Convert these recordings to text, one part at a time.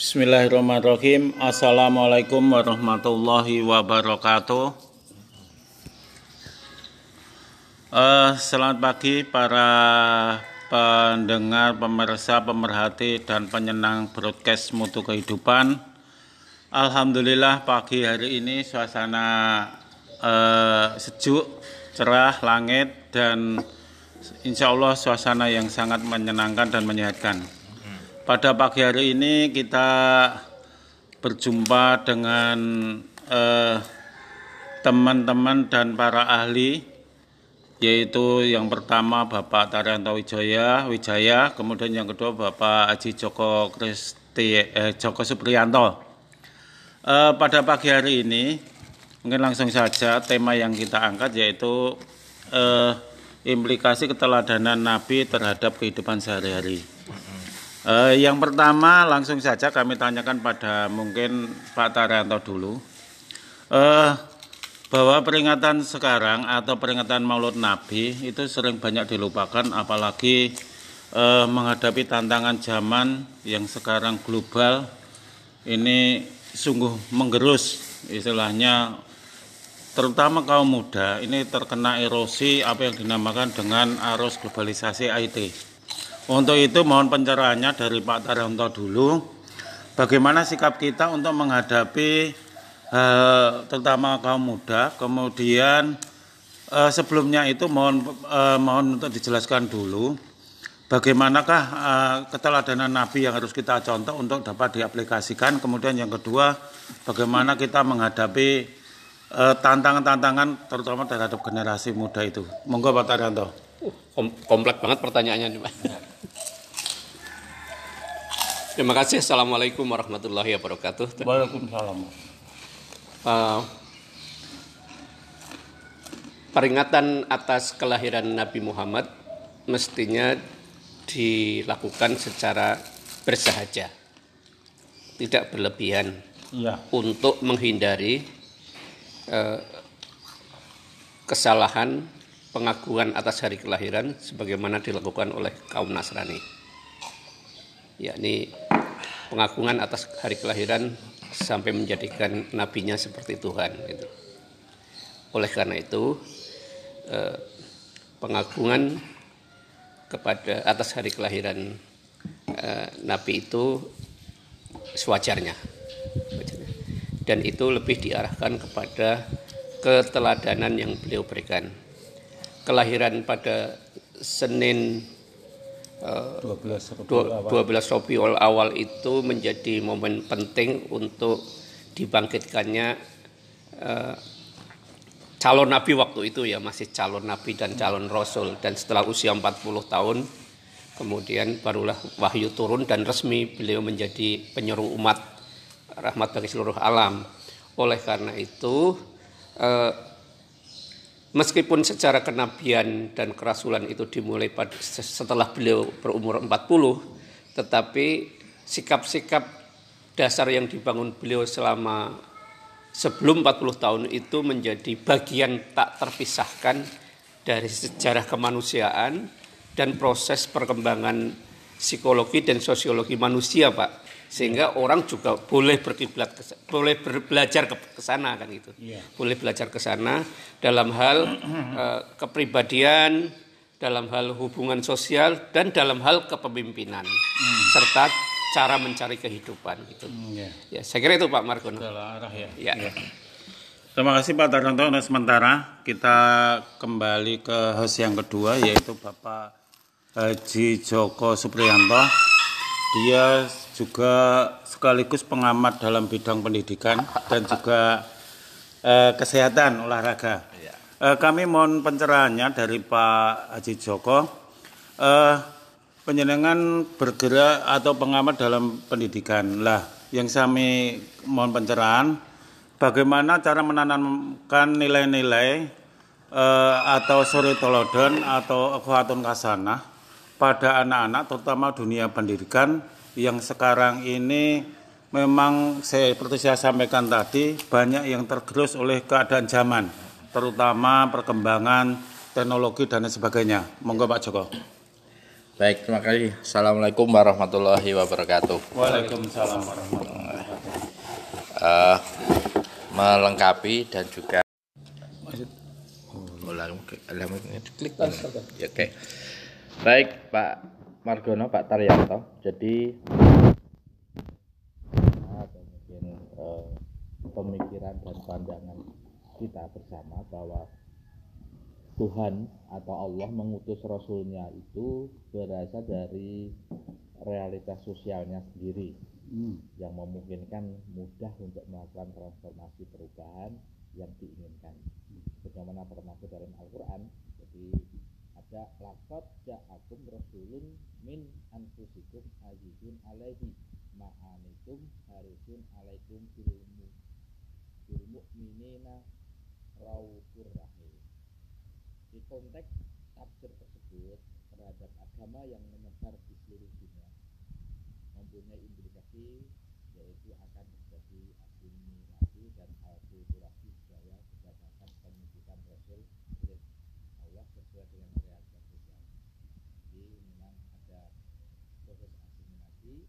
Bismillahirrahmanirrahim. Assalamualaikum warahmatullahi wabarakatuh. Uh, selamat pagi para pendengar, pemirsa, pemerhati, dan penyenang broadcast mutu kehidupan. Alhamdulillah pagi hari ini suasana uh, sejuk, cerah, langit, dan insya Allah suasana yang sangat menyenangkan dan menyehatkan. Pada pagi hari ini kita berjumpa dengan eh, teman-teman eh, dan para ahli yaitu yang pertama Bapak Taryanto Wijaya, Wijaya, kemudian yang kedua Bapak Haji Joko Kristi eh, Joko Supriyanto. Eh, pada pagi hari ini mungkin langsung saja tema yang kita angkat yaitu eh, implikasi keteladanan Nabi terhadap kehidupan sehari-hari. Uh, yang pertama langsung saja kami tanyakan pada mungkin Pak Taryanto dulu. Uh, bahwa peringatan sekarang atau peringatan Maulud Nabi itu sering banyak dilupakan apalagi uh, menghadapi tantangan zaman yang sekarang global. Ini sungguh menggerus istilahnya terutama kaum muda. Ini terkena erosi apa yang dinamakan dengan arus globalisasi IT. Untuk itu mohon pencerahannya dari Pak Taryanto dulu. Bagaimana sikap kita untuk menghadapi eh, terutama kaum muda. Kemudian eh, sebelumnya itu mohon eh, mohon untuk dijelaskan dulu bagaimanakah eh, keteladanan Nabi yang harus kita contoh untuk dapat diaplikasikan. Kemudian yang kedua, bagaimana kita menghadapi eh, tantangan-tantangan terutama terhadap generasi muda itu. Monggo Pak Taryanto. Uh, komplek banget pertanyaannya Pak. Terima kasih. Assalamualaikum warahmatullahi wabarakatuh. Waalaikumsalam. Uh, peringatan atas kelahiran Nabi Muhammad mestinya dilakukan secara bersahaja, tidak berlebihan, ya. untuk menghindari uh, kesalahan pengakuan atas hari kelahiran sebagaimana dilakukan oleh kaum Nasrani yakni pengagungan atas hari kelahiran sampai menjadikan nabinya seperti Tuhan gitu. Oleh karena itu eh, pengagungan kepada atas hari kelahiran eh, nabi itu sewajarnya. Dan itu lebih diarahkan kepada keteladanan yang beliau berikan. Kelahiran pada Senin 12 Rabiul awal. itu menjadi momen penting untuk dibangkitkannya uh, calon nabi waktu itu ya masih calon nabi dan calon rasul dan setelah usia 40 tahun kemudian barulah wahyu turun dan resmi beliau menjadi penyuruh umat rahmat bagi seluruh alam oleh karena itu uh, Meskipun secara kenabian dan kerasulan itu dimulai pada, setelah beliau berumur 40, tetapi sikap-sikap dasar yang dibangun beliau selama sebelum 40 tahun itu menjadi bagian tak terpisahkan dari sejarah kemanusiaan dan proses perkembangan psikologi dan sosiologi manusia, Pak sehingga orang juga boleh berkiblat boleh belajar ke sana kan gitu yeah. boleh belajar ke sana dalam hal uh, kepribadian dalam hal hubungan sosial dan dalam hal kepemimpinan mm. serta cara mencari kehidupan gitu mm, yeah. ya saya kira itu Pak Margono arah ya, ya. Yeah. Terima kasih Pak Taryanto. Nah, sementara kita kembali ke host yang kedua yaitu Bapak Haji Joko Supriyanto. Dia juga sekaligus pengamat dalam bidang pendidikan dan juga eh, kesehatan olahraga. Ya. Eh, kami mohon pencerahannya dari Pak Haji Joko. Eh, penjenengan bergerak atau pengamat dalam pendidikan. Lah, yang kami mohon pencerahan, bagaimana cara menanamkan nilai-nilai eh, atau suri tolodon atau kuatun kasanah pada anak-anak terutama dunia pendidikan yang sekarang ini memang saya seperti saya sampaikan tadi banyak yang tergerus oleh keadaan zaman terutama perkembangan teknologi dan sebagainya. Monggo Pak Joko. Baik, terima kasih. Assalamualaikum warahmatullahi wabarakatuh. Waalaikumsalam warahmatullahi wabarakatuh. Uh, melengkapi dan juga ulang klik ya, oke baik Pak Margono Pak Taryanto jadi ada mungkin uh, pemikiran dan pandangan kita bersama bahwa Tuhan atau Allah mengutus Rasulnya itu berasal dari realitas sosialnya sendiri hmm. yang memungkinkan mudah untuk melakukan transformasi perubahan yang diinginkan. Bagaimana termasuk dalam Al-Quran, jadi ada lakot ja'akum rasulun min anfusikum azizun alaihi ma'anikum harisun alaikum bilmu bilmu minina rawfur rahim. Di konteks tafsir tersebut terhadap agama yang menyebar di seluruh dunia mempunyai implikasi yaitu akan terjadi asimilasi dan akulturasi budaya berdasarkan penunjukan Rasul Allah sesuai dengan sosial. Jadi memang ada proses asimilasi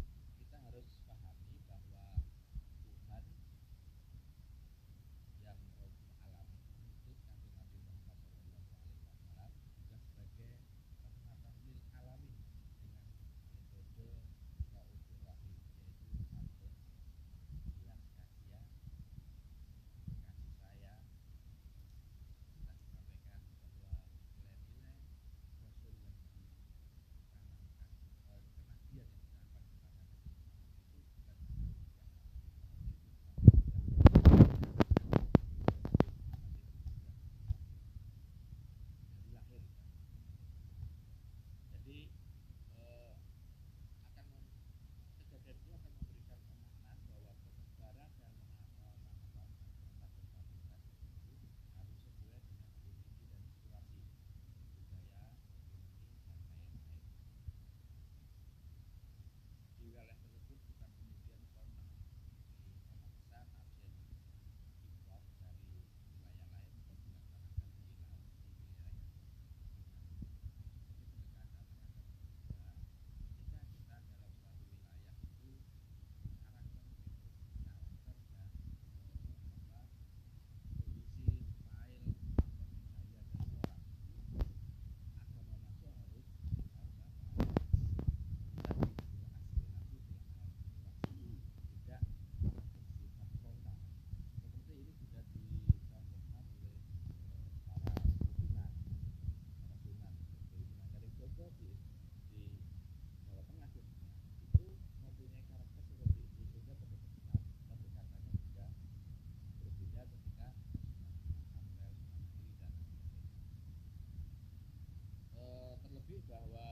terlebih bahwa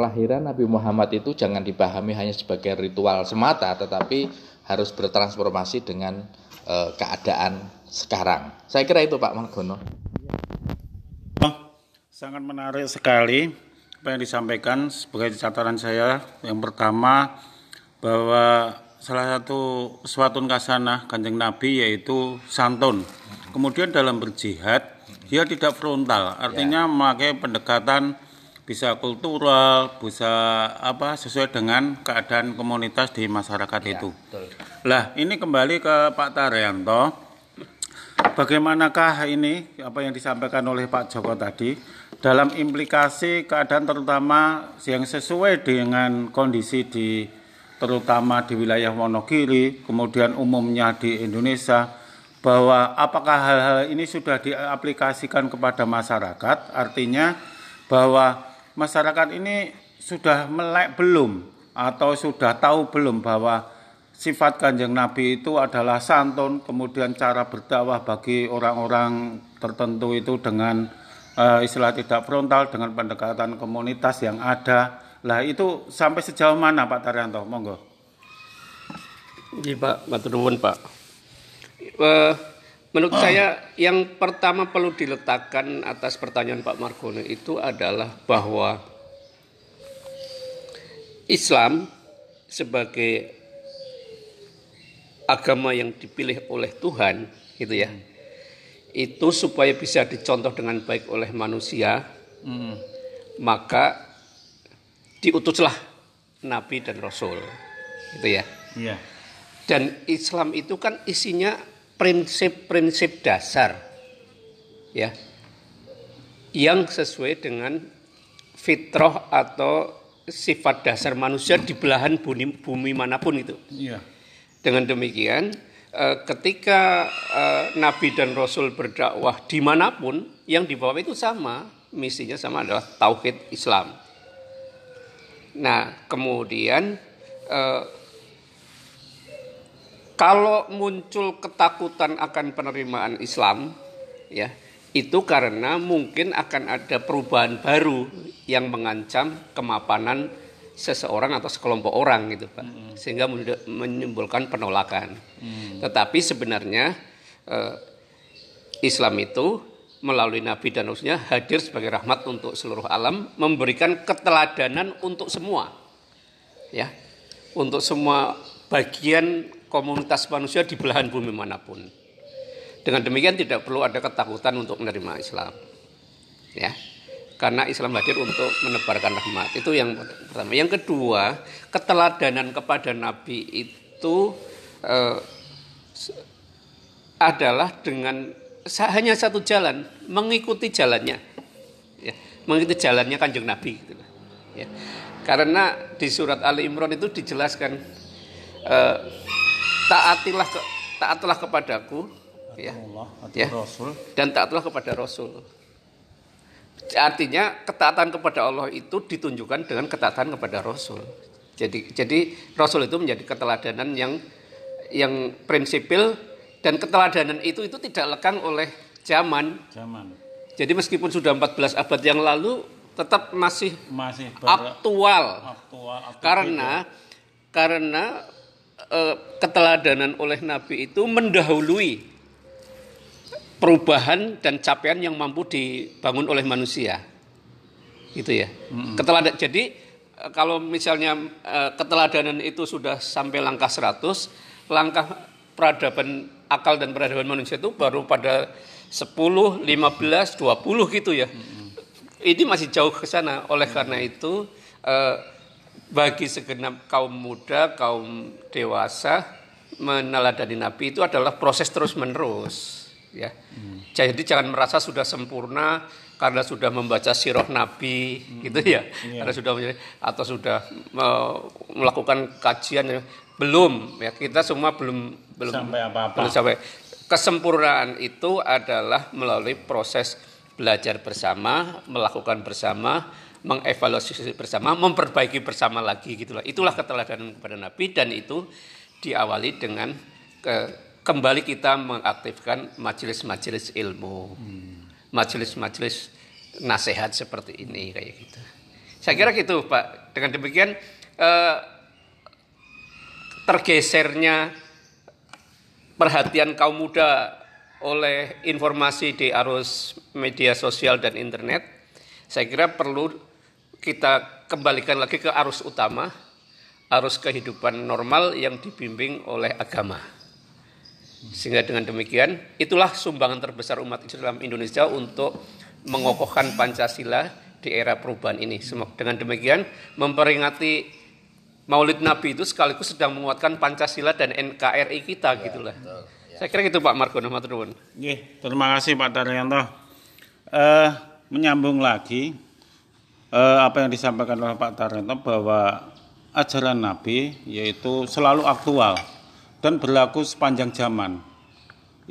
kelahiran Nabi Muhammad itu jangan dipahami hanya sebagai ritual semata, tetapi harus bertransformasi dengan eh, keadaan sekarang. Saya kira itu Pak Margono. Oh, sangat menarik sekali apa yang disampaikan sebagai catatan saya. Yang pertama bahwa salah satu suatu kasanah kanjeng Nabi yaitu santun. Kemudian dalam berjihad dia tidak frontal, artinya memakai pendekatan bisa kultural, bisa apa sesuai dengan keadaan komunitas di masyarakat itu. Lah, ini kembali ke Pak Taryanto. Bagaimanakah ini apa yang disampaikan oleh Pak Joko tadi dalam implikasi keadaan terutama yang sesuai dengan kondisi di terutama di wilayah Wonogiri, kemudian umumnya di Indonesia bahwa apakah hal-hal ini sudah diaplikasikan kepada masyarakat artinya bahwa masyarakat ini sudah melek belum atau sudah tahu belum bahwa sifat kanjeng Nabi itu adalah santun, kemudian cara berdakwah bagi orang-orang tertentu itu dengan eh, istilah tidak frontal dengan pendekatan komunitas yang ada. Lah itu sampai sejauh mana Pak Taryanto? Monggo. Iya Pak, nuwun Pak. Eh, menurut saya yang pertama perlu diletakkan atas pertanyaan Pak Margono itu adalah bahwa Islam sebagai agama yang dipilih oleh Tuhan gitu ya. Itu supaya bisa dicontoh dengan baik oleh manusia, maka diutuslah nabi dan rasul. Gitu ya. Iya. Dan Islam itu kan isinya prinsip-prinsip dasar ya yang sesuai dengan fitrah atau sifat dasar manusia di belahan bumi, bumi mana pun itu. Iya. Dengan demikian, eh, ketika eh, Nabi dan Rasul berdakwah di mana pun, yang dibawa itu sama, misinya sama adalah tauhid Islam. Nah, kemudian eh, kalau muncul ketakutan akan penerimaan Islam, ya itu karena mungkin akan ada perubahan baru yang mengancam kemapanan seseorang atau sekelompok orang gitu pak, sehingga menimbulkan penolakan. Tetapi sebenarnya eh, Islam itu melalui Nabi dan Rasulnya hadir sebagai rahmat untuk seluruh alam, memberikan keteladanan untuk semua, ya, untuk semua bagian komunitas manusia di belahan bumi mana pun. Dengan demikian tidak perlu ada ketakutan untuk menerima Islam. Ya. Karena Islam hadir untuk menebarkan rahmat. Itu yang pertama. Yang kedua, keteladanan kepada nabi itu eh, adalah dengan hanya satu jalan, mengikuti jalannya. Ya, mengikuti jalannya Kanjeng Nabi gitu. Ya. Karena di surat Ali Imran itu dijelaskan eh, taatilah ke, taatlah kepadaku ya, ya Rasul. dan taatlah kepada Rasul. Artinya ketaatan kepada Allah itu ditunjukkan dengan ketaatan kepada Rasul. Jadi jadi Rasul itu menjadi keteladanan yang yang prinsipil dan keteladanan itu itu tidak lekang oleh zaman. Zaman Jadi meskipun sudah 14 abad yang lalu tetap masih masih aktual aktual, aktif karena karena keteladanan oleh Nabi itu mendahului perubahan dan capaian yang mampu dibangun oleh manusia. Gitu ya. Keteladan jadi eh, kalau misalnya eh, keteladanan itu sudah sampai langkah 100, langkah peradaban akal dan peradaban manusia itu baru pada 10, 15, 20 gitu ya. Ini masih jauh ke sana. Oleh karena itu eh, bagi segenap kaum muda, kaum dewasa meneladani Nabi itu adalah proses terus menerus. Ya, jadi jangan merasa sudah sempurna karena sudah membaca sirah Nabi, gitu ya, karena sudah menjadi- atau sudah melakukan kajian ya. belum ya kita semua belum belum Sampai apa-apa. belum sampai kesempurnaan itu adalah melalui proses belajar bersama, melakukan bersama, mengevaluasi bersama, memperbaiki bersama lagi gitulah. Itulah keteladanan kepada Nabi dan itu diawali dengan ke- kembali kita mengaktifkan majelis-majelis ilmu. Majelis-majelis nasihat seperti ini kayak gitu. Saya kira gitu, Pak. Dengan demikian eh, tergesernya perhatian kaum muda oleh informasi di arus media sosial dan internet, saya kira perlu kita kembalikan lagi ke arus utama, arus kehidupan normal yang dibimbing oleh agama. Sehingga dengan demikian, itulah sumbangan terbesar umat Islam Indonesia untuk mengokohkan Pancasila di era perubahan ini. Dengan demikian, memperingati Maulid Nabi itu sekaligus sedang menguatkan Pancasila dan NKRI kita gitulah. Saya kira gitu Pak nuwun. Nggih, terima kasih Pak Daryanto. Eh, menyambung lagi eh, apa yang disampaikan oleh Pak Daryanto bahwa ajaran Nabi yaitu selalu aktual dan berlaku sepanjang zaman.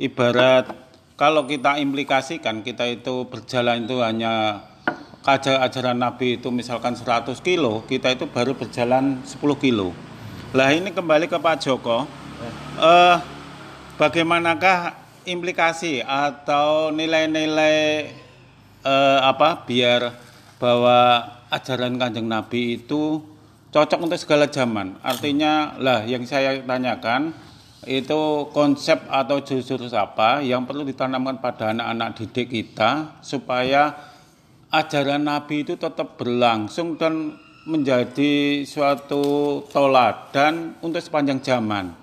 Ibarat kalau kita implikasikan kita itu berjalan itu hanya kaja ajaran Nabi itu misalkan 100 kilo, kita itu baru berjalan 10 kilo. Lah ini kembali ke Pak Joko. Eh, bagaimanakah implikasi atau nilai-nilai eh, apa biar bahwa ajaran kanjeng Nabi itu cocok untuk segala zaman. Artinya lah yang saya tanyakan itu konsep atau jurus apa yang perlu ditanamkan pada anak-anak didik kita supaya ajaran Nabi itu tetap berlangsung dan menjadi suatu toladan untuk sepanjang zaman.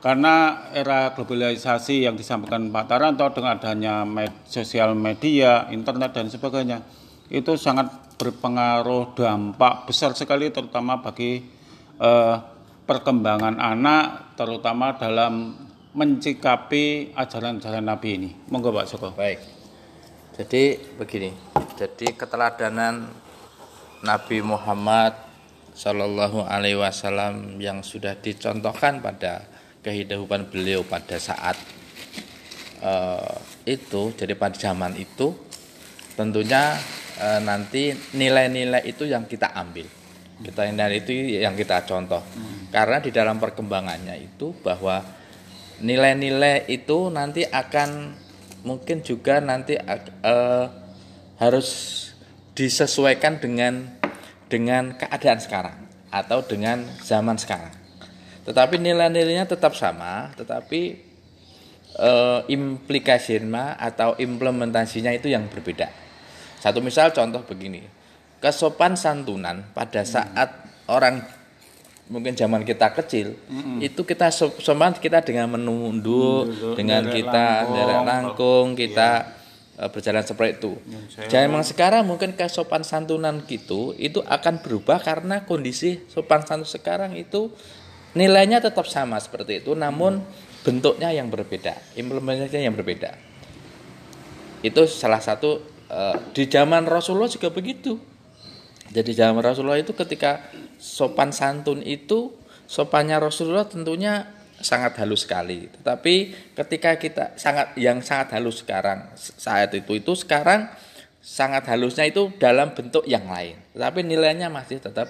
Karena era globalisasi yang disampaikan Pak Taranto dengan adanya med- sosial media, internet dan sebagainya, itu sangat berpengaruh dampak besar sekali terutama bagi eh, perkembangan anak, terutama dalam mencikapi ajaran-ajaran Nabi ini. Monggo Pak Joko. Baik. Jadi begini. Jadi keteladanan Nabi Muhammad Shallallahu Alaihi Wasallam yang sudah dicontohkan pada kehidupan beliau pada saat eh, itu, jadi pada zaman itu, tentunya eh, nanti nilai-nilai itu yang kita ambil. Kita nilai itu yang kita contoh. Karena di dalam perkembangannya itu bahwa nilai-nilai itu nanti akan mungkin juga nanti eh, harus disesuaikan dengan dengan keadaan sekarang atau dengan zaman sekarang. Tetapi nilai-nilainya tetap sama, tetapi eh, implikasinya atau implementasinya itu yang berbeda. Satu misal contoh begini, kesopan santunan pada saat orang mungkin zaman kita kecil itu kita so- sopan kita dengan menunduk dengan derek kita derek langkung kita eh, berjalan seperti itu. Zaman sekarang mungkin kesopan santunan gitu itu akan berubah karena kondisi sopan santun sekarang itu nilainya tetap sama seperti itu namun bentuknya yang berbeda, implementasinya yang berbeda. Itu salah satu di zaman Rasulullah juga begitu. Jadi zaman Rasulullah itu ketika sopan santun itu sopannya Rasulullah tentunya sangat halus sekali. Tetapi ketika kita sangat yang sangat halus sekarang saat itu itu sekarang sangat halusnya itu dalam bentuk yang lain. Tetapi nilainya masih tetap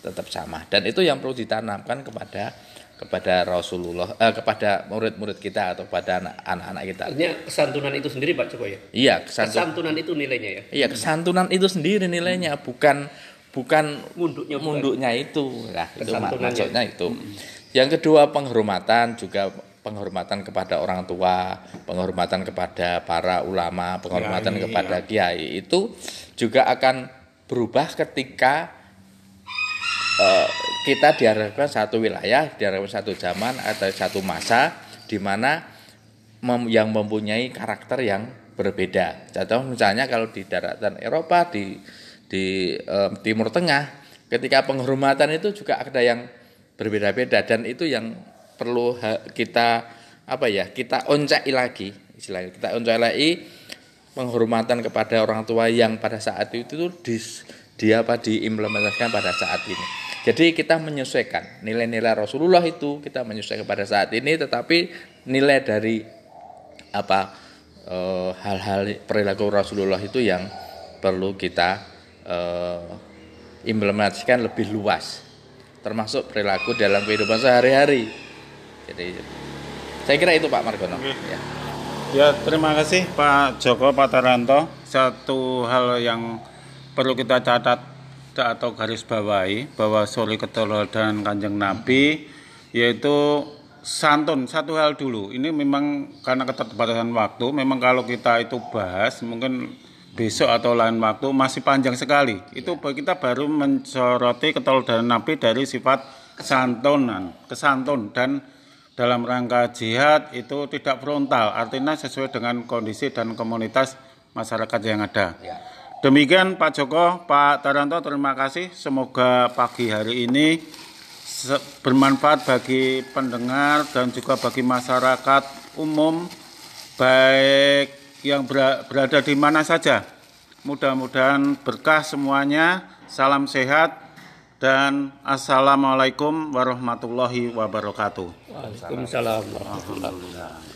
tetap sama dan itu yang perlu ditanamkan kepada kepada Rasulullah eh, kepada murid-murid kita atau kepada anak- anak-anak kita Artinya kesantunan itu sendiri Pak Joko ya. iya kesantun Kesantunan itu nilainya ya. iya kesantunan itu sendiri nilainya bukan bukan Munduknya bukan. munduknya itu nah itu maksudnya itu yang kedua penghormatan juga penghormatan kepada orang tua penghormatan kepada para ulama penghormatan kepada kiai itu juga akan berubah ketika eh, kita diharapkan satu wilayah diharapkan satu zaman atau satu masa di mana mem- yang mempunyai karakter yang berbeda. Contoh misalnya kalau di daratan Eropa di di eh, Timur Tengah, ketika penghormatan itu juga ada yang berbeda-beda dan itu yang perlu kita apa ya kita oncai lagi istilahnya kita oncai lagi penghormatan kepada orang tua yang pada saat itu tuh dis, dia apa diimplementasikan pada saat ini. Jadi kita menyesuaikan nilai-nilai Rasulullah itu kita menyesuaikan pada saat ini, tetapi nilai dari apa eh, hal-hal perilaku Rasulullah itu yang perlu kita eh, implementasikan lebih luas, termasuk perilaku dalam kehidupan sehari-hari. Jadi saya kira itu Pak Margono. Ya. Ya, terima kasih Pak Joko Pak Taranto. Satu hal yang perlu kita catat atau garis bawahi bahwa suri keteladanan Kanjeng Nabi yaitu santun satu hal dulu. Ini memang karena keterbatasan waktu, memang kalau kita itu bahas mungkin besok atau lain waktu masih panjang sekali. Itu kita baru mensoroti keteladanan Nabi dari sifat kesantunan, kesantun dan dalam rangka jihad itu tidak frontal, artinya sesuai dengan kondisi dan komunitas masyarakat yang ada. Demikian Pak Joko, Pak Taranto, terima kasih. Semoga pagi hari ini bermanfaat bagi pendengar dan juga bagi masyarakat umum, baik yang bera- berada di mana saja. Mudah-mudahan berkah semuanya. Salam sehat dan assalamualaikum warahmatullahi wabarakatuh. Waalaikumsalam warahmatullahi wabarakatuh.